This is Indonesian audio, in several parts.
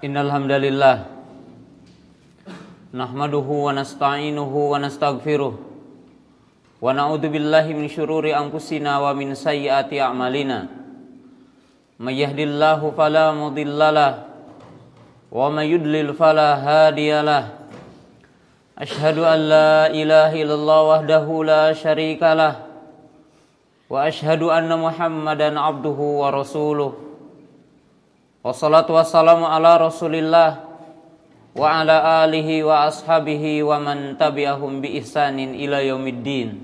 Innalhamdalillah. Nahmaduhu wa nasta'inuhu wa nasta'gfiruh. Angkusina wa min sayyati a'malina. Mayyahdillahu falamudillalah Wa mayudlil falahadiyalah Ashadu an la ilaha wahdahu la sharika Wa ashadu anna muhammadan abduhu wa rasuluh. Wassalatu wassalamu ala rasulillah Wa ala alihi wa ashabihi wa man tabi'ahum bi ihsanin ila yaumiddin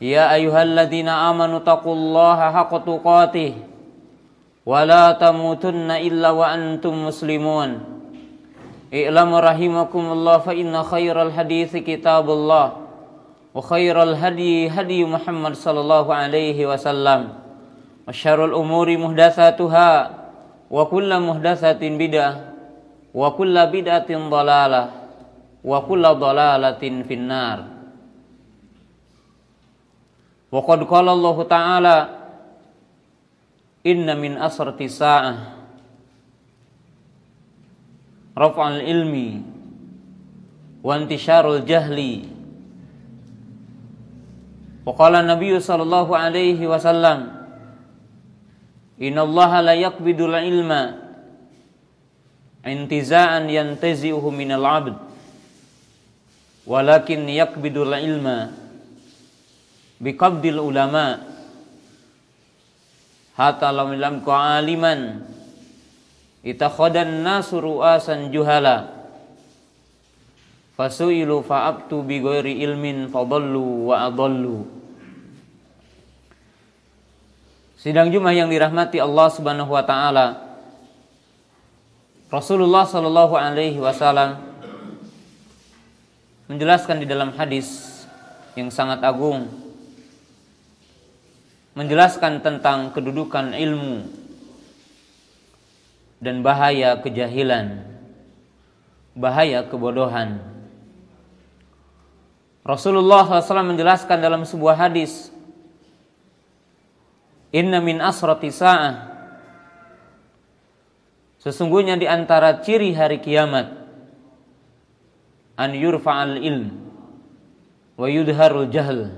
Ya ayuhalladzina amanu taqullaha haqqa tuqatih Wa la tamutunna illa wa antum muslimun I'lamu rahimakumullah fa inna khairal hadithi kitabullah Wa khairal hadi hadi Muhammad sallallahu alaihi wasallam Wa syarul umuri muhdathatuha wa kulla muhdatsatin bid'ah wa kulla bid'atin dhalalah wa kulla dhalalatin finnar. Wa qad qala Allah ta'ala inna min asrati sa'ah. Raf'al ilmi wa intisharul jahli. Wa qala Nabi sallallahu alaihi wasallam Inna Allah la yakbidul ilma intiza'an yantazi'uhu minal abd walakin yakbidul ilma biqabdil ulama. Hatta lam lam aliman itakhadan nasu ru'asan juhala fasu'ilu fa'abtu bi ghairi ilmin fadallu wa adallu Sidang Jumat yang dirahmati Allah Subhanahu wa taala. Rasulullah Shallallahu alaihi wasallam menjelaskan di dalam hadis yang sangat agung menjelaskan tentang kedudukan ilmu dan bahaya kejahilan, bahaya kebodohan. Rasulullah SAW menjelaskan dalam sebuah hadis Inna min asrati sa'ah Sesungguhnya di antara ciri hari kiamat an yurfa'al ilm wa yudharul jahl.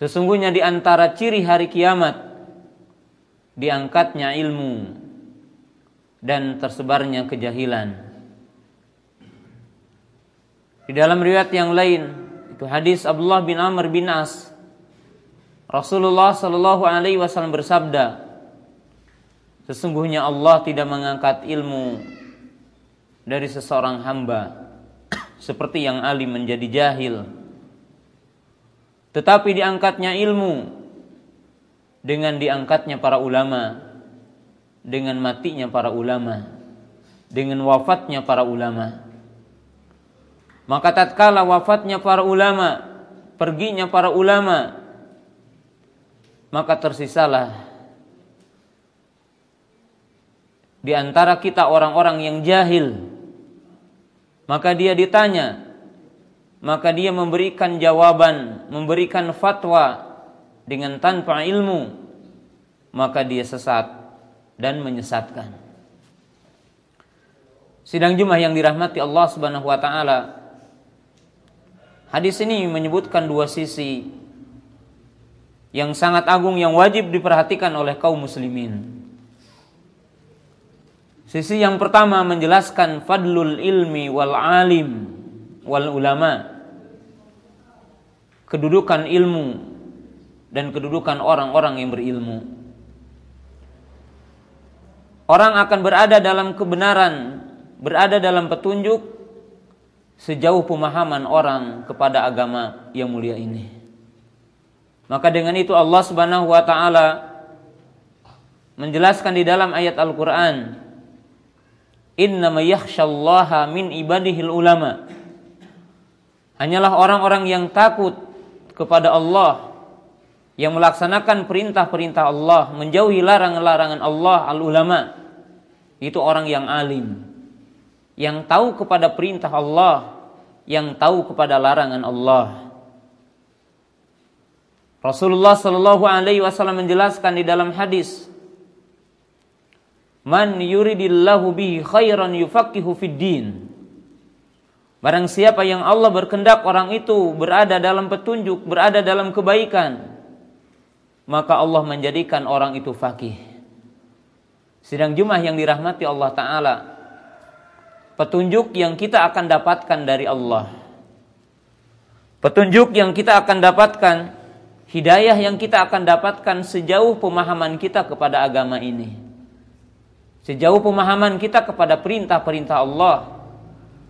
Sesungguhnya di antara ciri hari kiamat diangkatnya ilmu dan tersebarnya kejahilan. Di dalam riwayat yang lain itu hadis Abdullah bin Amr bin As Rasulullah Shallallahu Alaihi Wasallam bersabda, sesungguhnya Allah tidak mengangkat ilmu dari seseorang hamba seperti yang alim menjadi jahil, tetapi diangkatnya ilmu dengan diangkatnya para ulama, dengan matinya para ulama, dengan wafatnya para ulama. Maka tatkala wafatnya para ulama, perginya para ulama, maka tersisalah di antara kita orang-orang yang jahil. Maka dia ditanya, maka dia memberikan jawaban, memberikan fatwa dengan tanpa ilmu, maka dia sesat dan menyesatkan. Sidang Jumat yang dirahmati Allah Subhanahu wa taala. Hadis ini menyebutkan dua sisi yang sangat agung yang wajib diperhatikan oleh kaum muslimin. Sisi yang pertama menjelaskan fadlul ilmi wal alim wal ulama. Kedudukan ilmu dan kedudukan orang-orang yang berilmu. Orang akan berada dalam kebenaran, berada dalam petunjuk sejauh pemahaman orang kepada agama yang mulia ini. Maka dengan itu Allah Subhanahu wa taala menjelaskan di dalam ayat Al-Qur'an Innama yakhsyallaha min ibadihil ulama Hanyalah orang-orang yang takut kepada Allah yang melaksanakan perintah-perintah Allah, menjauhi larangan-larangan Allah al-ulama. Itu orang yang alim, yang tahu kepada perintah Allah, yang tahu kepada larangan Allah. Rasulullah Shallallahu Alaihi Wasallam menjelaskan di dalam hadis, Man yuridillahu bihi khairan yufaqihu fid din. Barang siapa yang Allah berkendak orang itu berada dalam petunjuk, berada dalam kebaikan, maka Allah menjadikan orang itu fakih. Sidang Jumat yang dirahmati Allah Ta'ala, petunjuk yang kita akan dapatkan dari Allah. Petunjuk yang kita akan dapatkan, hidayah yang kita akan dapatkan sejauh pemahaman kita kepada agama ini. Sejauh pemahaman kita kepada perintah-perintah Allah,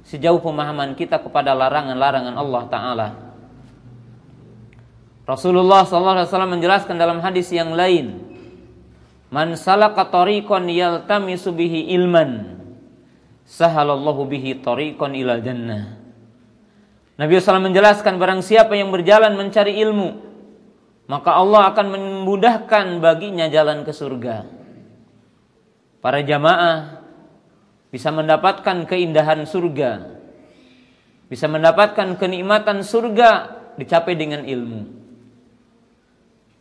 sejauh pemahaman kita kepada larangan-larangan Allah Ta'ala. Rasulullah SAW menjelaskan dalam hadis yang lain, Man salaka tariqan yaltamisu bihi ilman, sahalallahu bihi tariqan ilal jannah. Nabi SAW menjelaskan barang siapa yang berjalan mencari ilmu, maka Allah akan memudahkan baginya jalan ke surga. Para jamaah bisa mendapatkan keindahan surga, bisa mendapatkan kenikmatan surga dicapai dengan ilmu.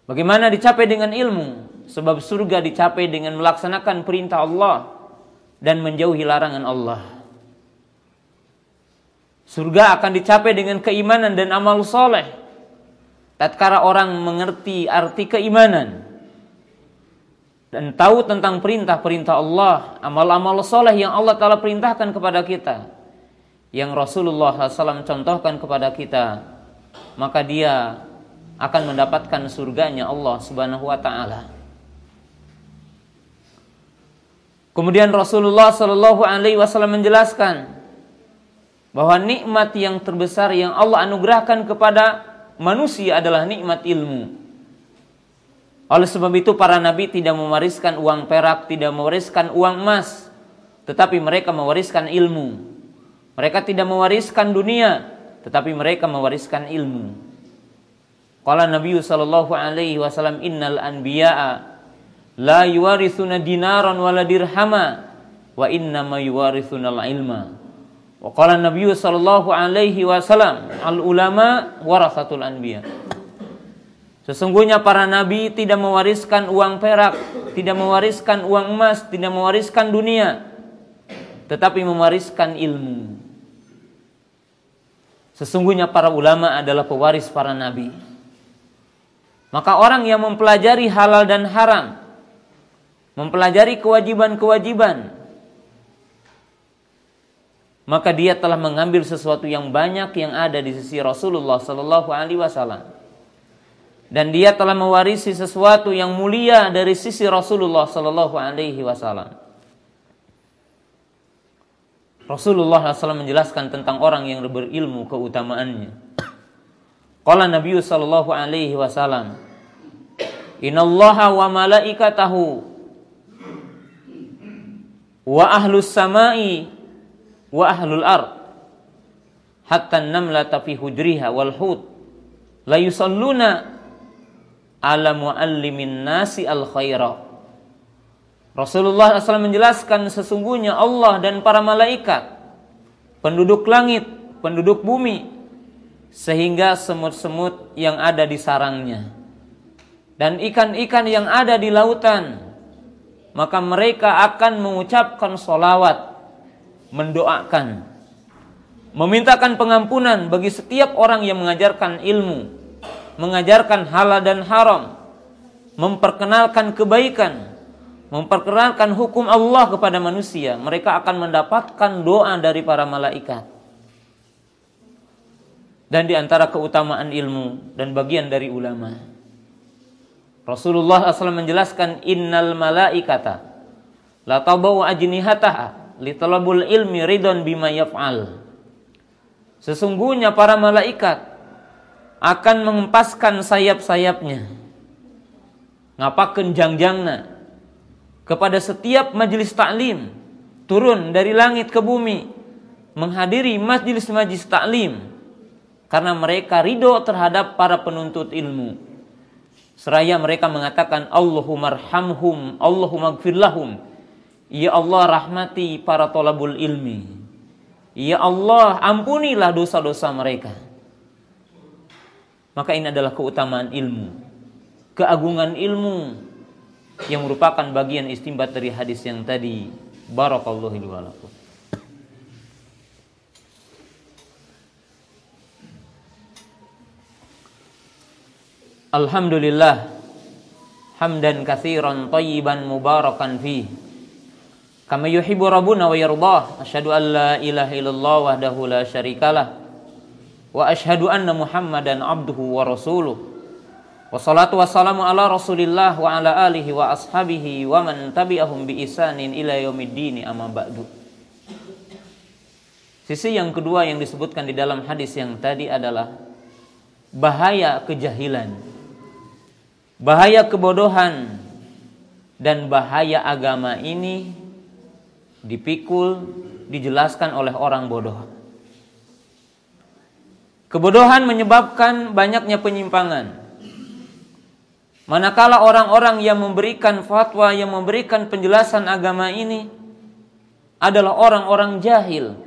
Bagaimana dicapai dengan ilmu? Sebab surga dicapai dengan melaksanakan perintah Allah dan menjauhi larangan Allah. Surga akan dicapai dengan keimanan dan amal soleh. Tatkala orang mengerti arti keimanan, dan tahu tentang perintah-perintah Allah, amal-amal soleh yang Allah Ta'ala perintahkan kepada kita, yang Rasulullah SAW contohkan kepada kita, maka dia akan mendapatkan surganya Allah Subhanahu wa Ta'ala. Kemudian Rasulullah Shallallahu Alaihi Wasallam menjelaskan bahwa nikmat yang terbesar yang Allah anugerahkan kepada manusia adalah nikmat ilmu. Oleh sebab itu para nabi tidak mewariskan uang perak, tidak mewariskan uang emas, tetapi mereka mewariskan ilmu. Mereka tidak mewariskan dunia, tetapi mereka mewariskan ilmu. Qala Nabi sallallahu alaihi wasallam innal anbiya'a la yuwarithuna dinaran wala dirhama wa inna ma yuwarithuna ilma. Wa qala Nabi sallallahu alaihi wasallam al ulama warasatul anbiya. Sesungguhnya para nabi tidak mewariskan uang perak, tidak mewariskan uang emas, tidak mewariskan dunia, tetapi mewariskan ilmu. Sesungguhnya para ulama adalah pewaris para nabi. Maka orang yang mempelajari halal dan haram, mempelajari kewajiban-kewajiban, maka dia telah mengambil sesuatu yang banyak yang ada di sisi Rasulullah Sallallahu Alaihi Wasallam dan dia telah mewarisi sesuatu yang mulia dari sisi Rasulullah sallallahu alaihi wasallam. Rasulullah SAW menjelaskan tentang orang yang berilmu keutamaannya. Qala Nabi sallallahu alaihi wasallam, "Innallaha wa malaikatahu wa ahlus samai wa ahlul ard. Hatta an-namlata fi hujriha wal hut. La yusalluna ala muallimin nasi al khaira. Rasulullah SAW menjelaskan sesungguhnya Allah dan para malaikat, penduduk langit, penduduk bumi, sehingga semut-semut yang ada di sarangnya dan ikan-ikan yang ada di lautan, maka mereka akan mengucapkan solawat, mendoakan, memintakan pengampunan bagi setiap orang yang mengajarkan ilmu, mengajarkan halal dan haram, memperkenalkan kebaikan, memperkenalkan hukum Allah kepada manusia, mereka akan mendapatkan doa dari para malaikat. Dan di antara keutamaan ilmu dan bagian dari ulama. Rasulullah SAW menjelaskan innal malaikata la tabau ajnihataha li talabul ilmi ridon bima yaf'al. Sesungguhnya para malaikat akan mengempaskan sayap-sayapnya ngapaken jangjangna kepada setiap majelis taklim turun dari langit ke bumi menghadiri majelis-majelis taklim karena mereka ridho terhadap para penuntut ilmu seraya mereka mengatakan Allahumma arhamhum Allahumma gfirlahum Ya Allah rahmati para tolabul ilmi Ya Allah ampunilah dosa-dosa mereka maka ini adalah keutamaan ilmu, keagungan ilmu, yang merupakan bagian istimbat dari hadis yang tadi. Barakallahu wa lakum. Alhamdulillah hamdan katsiran tayyiban mubarakan fi kama yuhibbu rabbuna wa yardah asyhadu an la ilaha illallah wahdahu la syarikalah wa asyhadu anna muhammadan abduhu wa rasuluh. Wassalatu wassalamu ala rasulillah wa ala alihi wa ashabihi wa man tabi'ahum bi isanin ila yaumiddin amma ba'du. Sisi yang kedua yang disebutkan di dalam hadis yang tadi adalah bahaya kejahilan bahaya kebodohan dan bahaya agama ini dipikul, dijelaskan oleh orang bodoh. Kebodohan menyebabkan banyaknya penyimpangan. Manakala orang-orang yang memberikan fatwa, yang memberikan penjelasan agama ini adalah orang-orang jahil,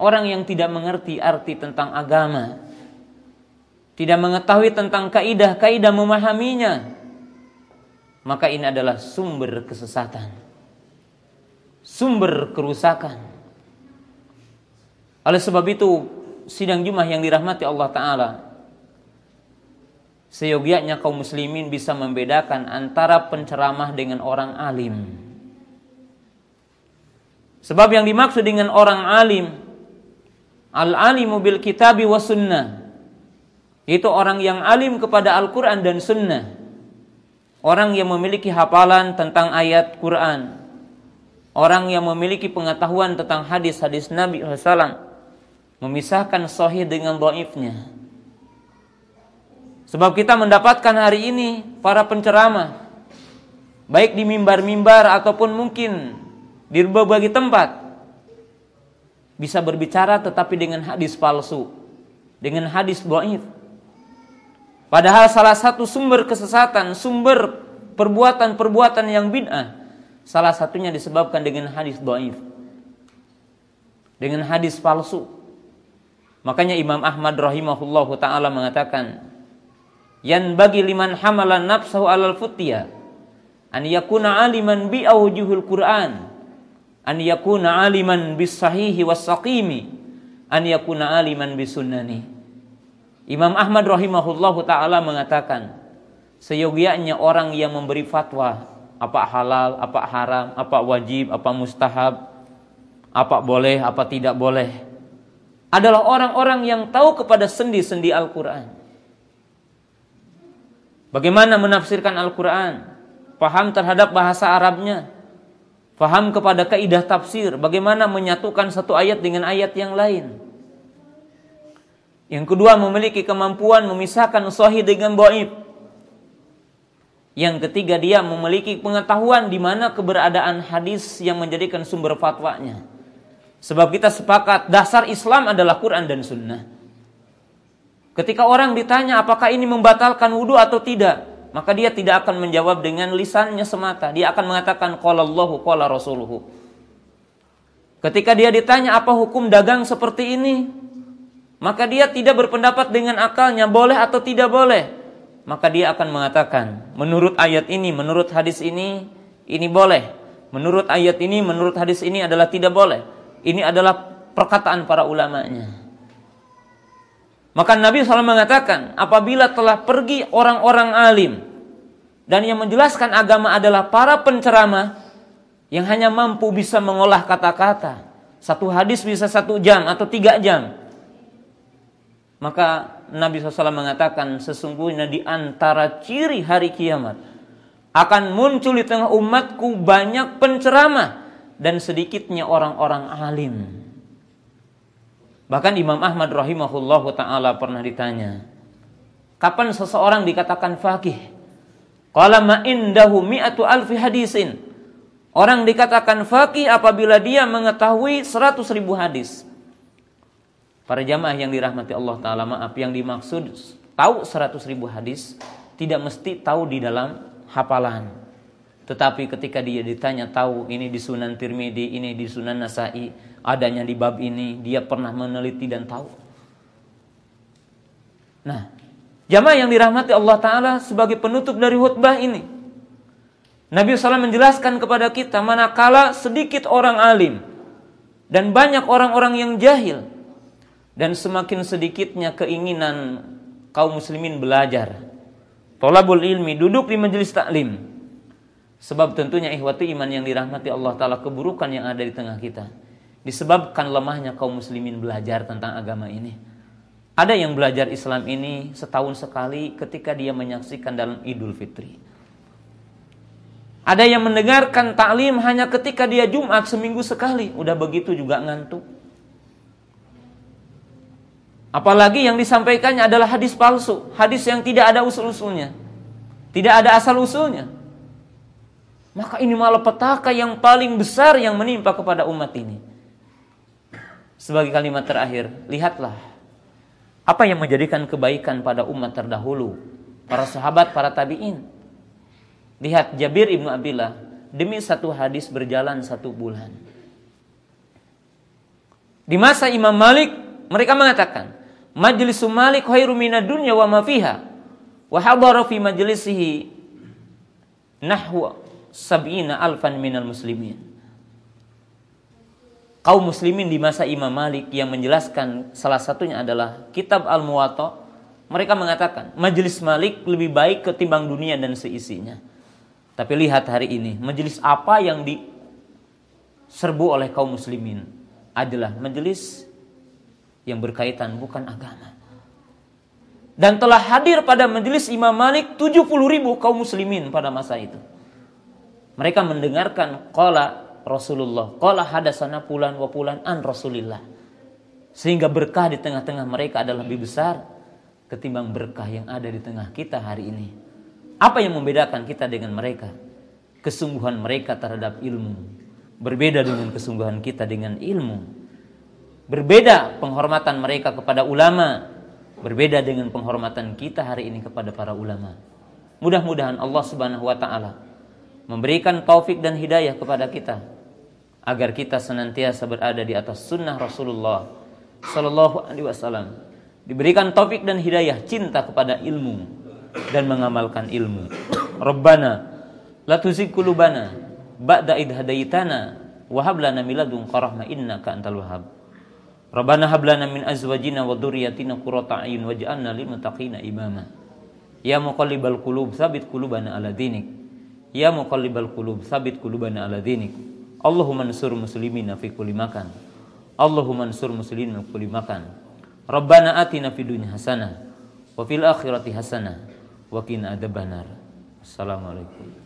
orang yang tidak mengerti arti tentang agama, tidak mengetahui tentang kaidah-kaidah memahaminya, maka ini adalah sumber kesesatan, sumber kerusakan. Oleh sebab itu, sidang Jumat yang dirahmati Allah Ta'ala, seyogianya kaum muslimin bisa membedakan antara penceramah dengan orang alim. Sebab yang dimaksud dengan orang alim, al-alimu bil kitabi wa sunnah, itu orang yang alim kepada Al-Quran dan Sunnah. Orang yang memiliki hafalan tentang ayat Quran. Orang yang memiliki pengetahuan tentang hadis-hadis Nabi SAW. Memisahkan sahih dengan doifnya. Sebab kita mendapatkan hari ini para penceramah. Baik di mimbar-mimbar ataupun mungkin di berbagai tempat. Bisa berbicara tetapi dengan hadis palsu. Dengan hadis doif Padahal salah satu sumber kesesatan, sumber perbuatan-perbuatan yang bid'ah, salah satunya disebabkan dengan hadis doif. Dengan hadis palsu. Makanya Imam Ahmad rahimahullah taala mengatakan, "Yan bagi liman hamalan nafsahu alal futya an yakuna aliman bi awjuhul Qur'an, an yakuna aliman bis sahihi was saqimi, an yakuna aliman bis sunnani." Imam Ahmad rahimahullahu taala mengatakan, seyogianya orang yang memberi fatwa apa halal, apa haram, apa wajib, apa mustahab, apa boleh, apa tidak boleh adalah orang-orang yang tahu kepada sendi-sendi Al-Qur'an. Bagaimana menafsirkan Al-Qur'an? Paham terhadap bahasa Arabnya, paham kepada kaidah tafsir, bagaimana menyatukan satu ayat dengan ayat yang lain. Yang kedua memiliki kemampuan memisahkan sahih dengan dhaif. Yang ketiga dia memiliki pengetahuan di mana keberadaan hadis yang menjadikan sumber fatwanya. Sebab kita sepakat dasar Islam adalah Quran dan Sunnah. Ketika orang ditanya apakah ini membatalkan wudhu atau tidak, maka dia tidak akan menjawab dengan lisannya semata. Dia akan mengatakan qala Allahu Rasuluhu. Ketika dia ditanya apa hukum dagang seperti ini, maka dia tidak berpendapat dengan akalnya boleh atau tidak boleh. Maka dia akan mengatakan, menurut ayat ini, menurut hadis ini, ini boleh. Menurut ayat ini, menurut hadis ini adalah tidak boleh. Ini adalah perkataan para ulamanya. Maka Nabi SAW mengatakan, apabila telah pergi orang-orang alim dan yang menjelaskan agama adalah para penceramah yang hanya mampu bisa mengolah kata-kata. Satu hadis bisa satu jam atau tiga jam maka Nabi SAW mengatakan sesungguhnya di antara ciri hari kiamat akan muncul di tengah umatku banyak penceramah dan sedikitnya orang-orang alim. Bahkan Imam Ahmad rahimahullahu taala pernah ditanya, kapan seseorang dikatakan fakih? Qala ma indahu mi'atu alfi hadisin. Orang dikatakan fakih apabila dia mengetahui seratus hadis. Para jamaah yang dirahmati Allah Ta'ala maaf yang dimaksud tahu 100 ribu hadis tidak mesti tahu di dalam hafalan. Tetapi ketika dia ditanya tahu ini di Sunan Tirmidzi, ini di Sunan Nasai, adanya di bab ini, dia pernah meneliti dan tahu. Nah, jamaah yang dirahmati Allah Ta'ala sebagai penutup dari khutbah ini. Nabi SAW menjelaskan kepada kita manakala sedikit orang alim dan banyak orang-orang yang jahil dan semakin sedikitnya keinginan kaum muslimin belajar. Tolabul ilmi duduk di majelis taklim. Sebab tentunya ihwati iman yang dirahmati Allah Ta'ala keburukan yang ada di tengah kita. Disebabkan lemahnya kaum muslimin belajar tentang agama ini. Ada yang belajar Islam ini setahun sekali ketika dia menyaksikan dalam idul fitri. Ada yang mendengarkan taklim hanya ketika dia Jumat seminggu sekali. Udah begitu juga ngantuk. Apalagi yang disampaikannya adalah hadis palsu. Hadis yang tidak ada usul-usulnya. Tidak ada asal-usulnya. Maka ini malah petaka yang paling besar yang menimpa kepada umat ini. Sebagai kalimat terakhir, lihatlah apa yang menjadikan kebaikan pada umat terdahulu, para sahabat, para tabi'in. Lihat Jabir ibnu Abdullah demi satu hadis berjalan satu bulan. Di masa Imam Malik mereka mengatakan majlis Malik khairu minad dunya wa ma fiha wa hadara fi majlisihi nahwa sab'ina alfan minal muslimin. Kaum muslimin di masa Imam Malik yang menjelaskan salah satunya adalah kitab Al-Muwatta mereka mengatakan majelis Malik lebih baik ketimbang dunia dan seisinya. Tapi lihat hari ini, majelis apa yang diserbu oleh kaum muslimin adalah majelis yang berkaitan bukan agama. Dan telah hadir pada majelis Imam Malik 70 ribu kaum muslimin pada masa itu. Mereka mendengarkan qala Rasulullah, qala hadasana pulan wa pulan an Rasulillah. Sehingga berkah di tengah-tengah mereka adalah lebih besar ketimbang berkah yang ada di tengah kita hari ini. Apa yang membedakan kita dengan mereka? Kesungguhan mereka terhadap ilmu. Berbeda dengan kesungguhan kita dengan ilmu. Berbeda penghormatan mereka kepada ulama. Berbeda dengan penghormatan kita hari ini kepada para ulama. Mudah-mudahan Allah Subhanahu wa taala memberikan taufik dan hidayah kepada kita agar kita senantiasa berada di atas sunnah Rasulullah Sallallahu Alaihi Wasallam. Diberikan taufik dan hidayah cinta kepada ilmu, dan mengamalkan ilmu. Rabbana la tuzigh qulubana ba'da id hadaitana wa hab lana min ladunka innaka antal wahhab. Rabbana hab lana min azwajina wa dhurriyyatina qurrata a'yun waj'alna lil muttaqina imama. Ya muqallibal qulub tsabbit qulubana ala dinik. Ya muqallibal qulub tsabbit qulubana ala dinik. Allahumma ansur muslimina fi kulli makan. Allahumma ansur muslimin fi kulli makan. Rabbana atina fid dunya hasanah wa fil akhirati hasanah wa qina adzabannar. Assalamualaikum.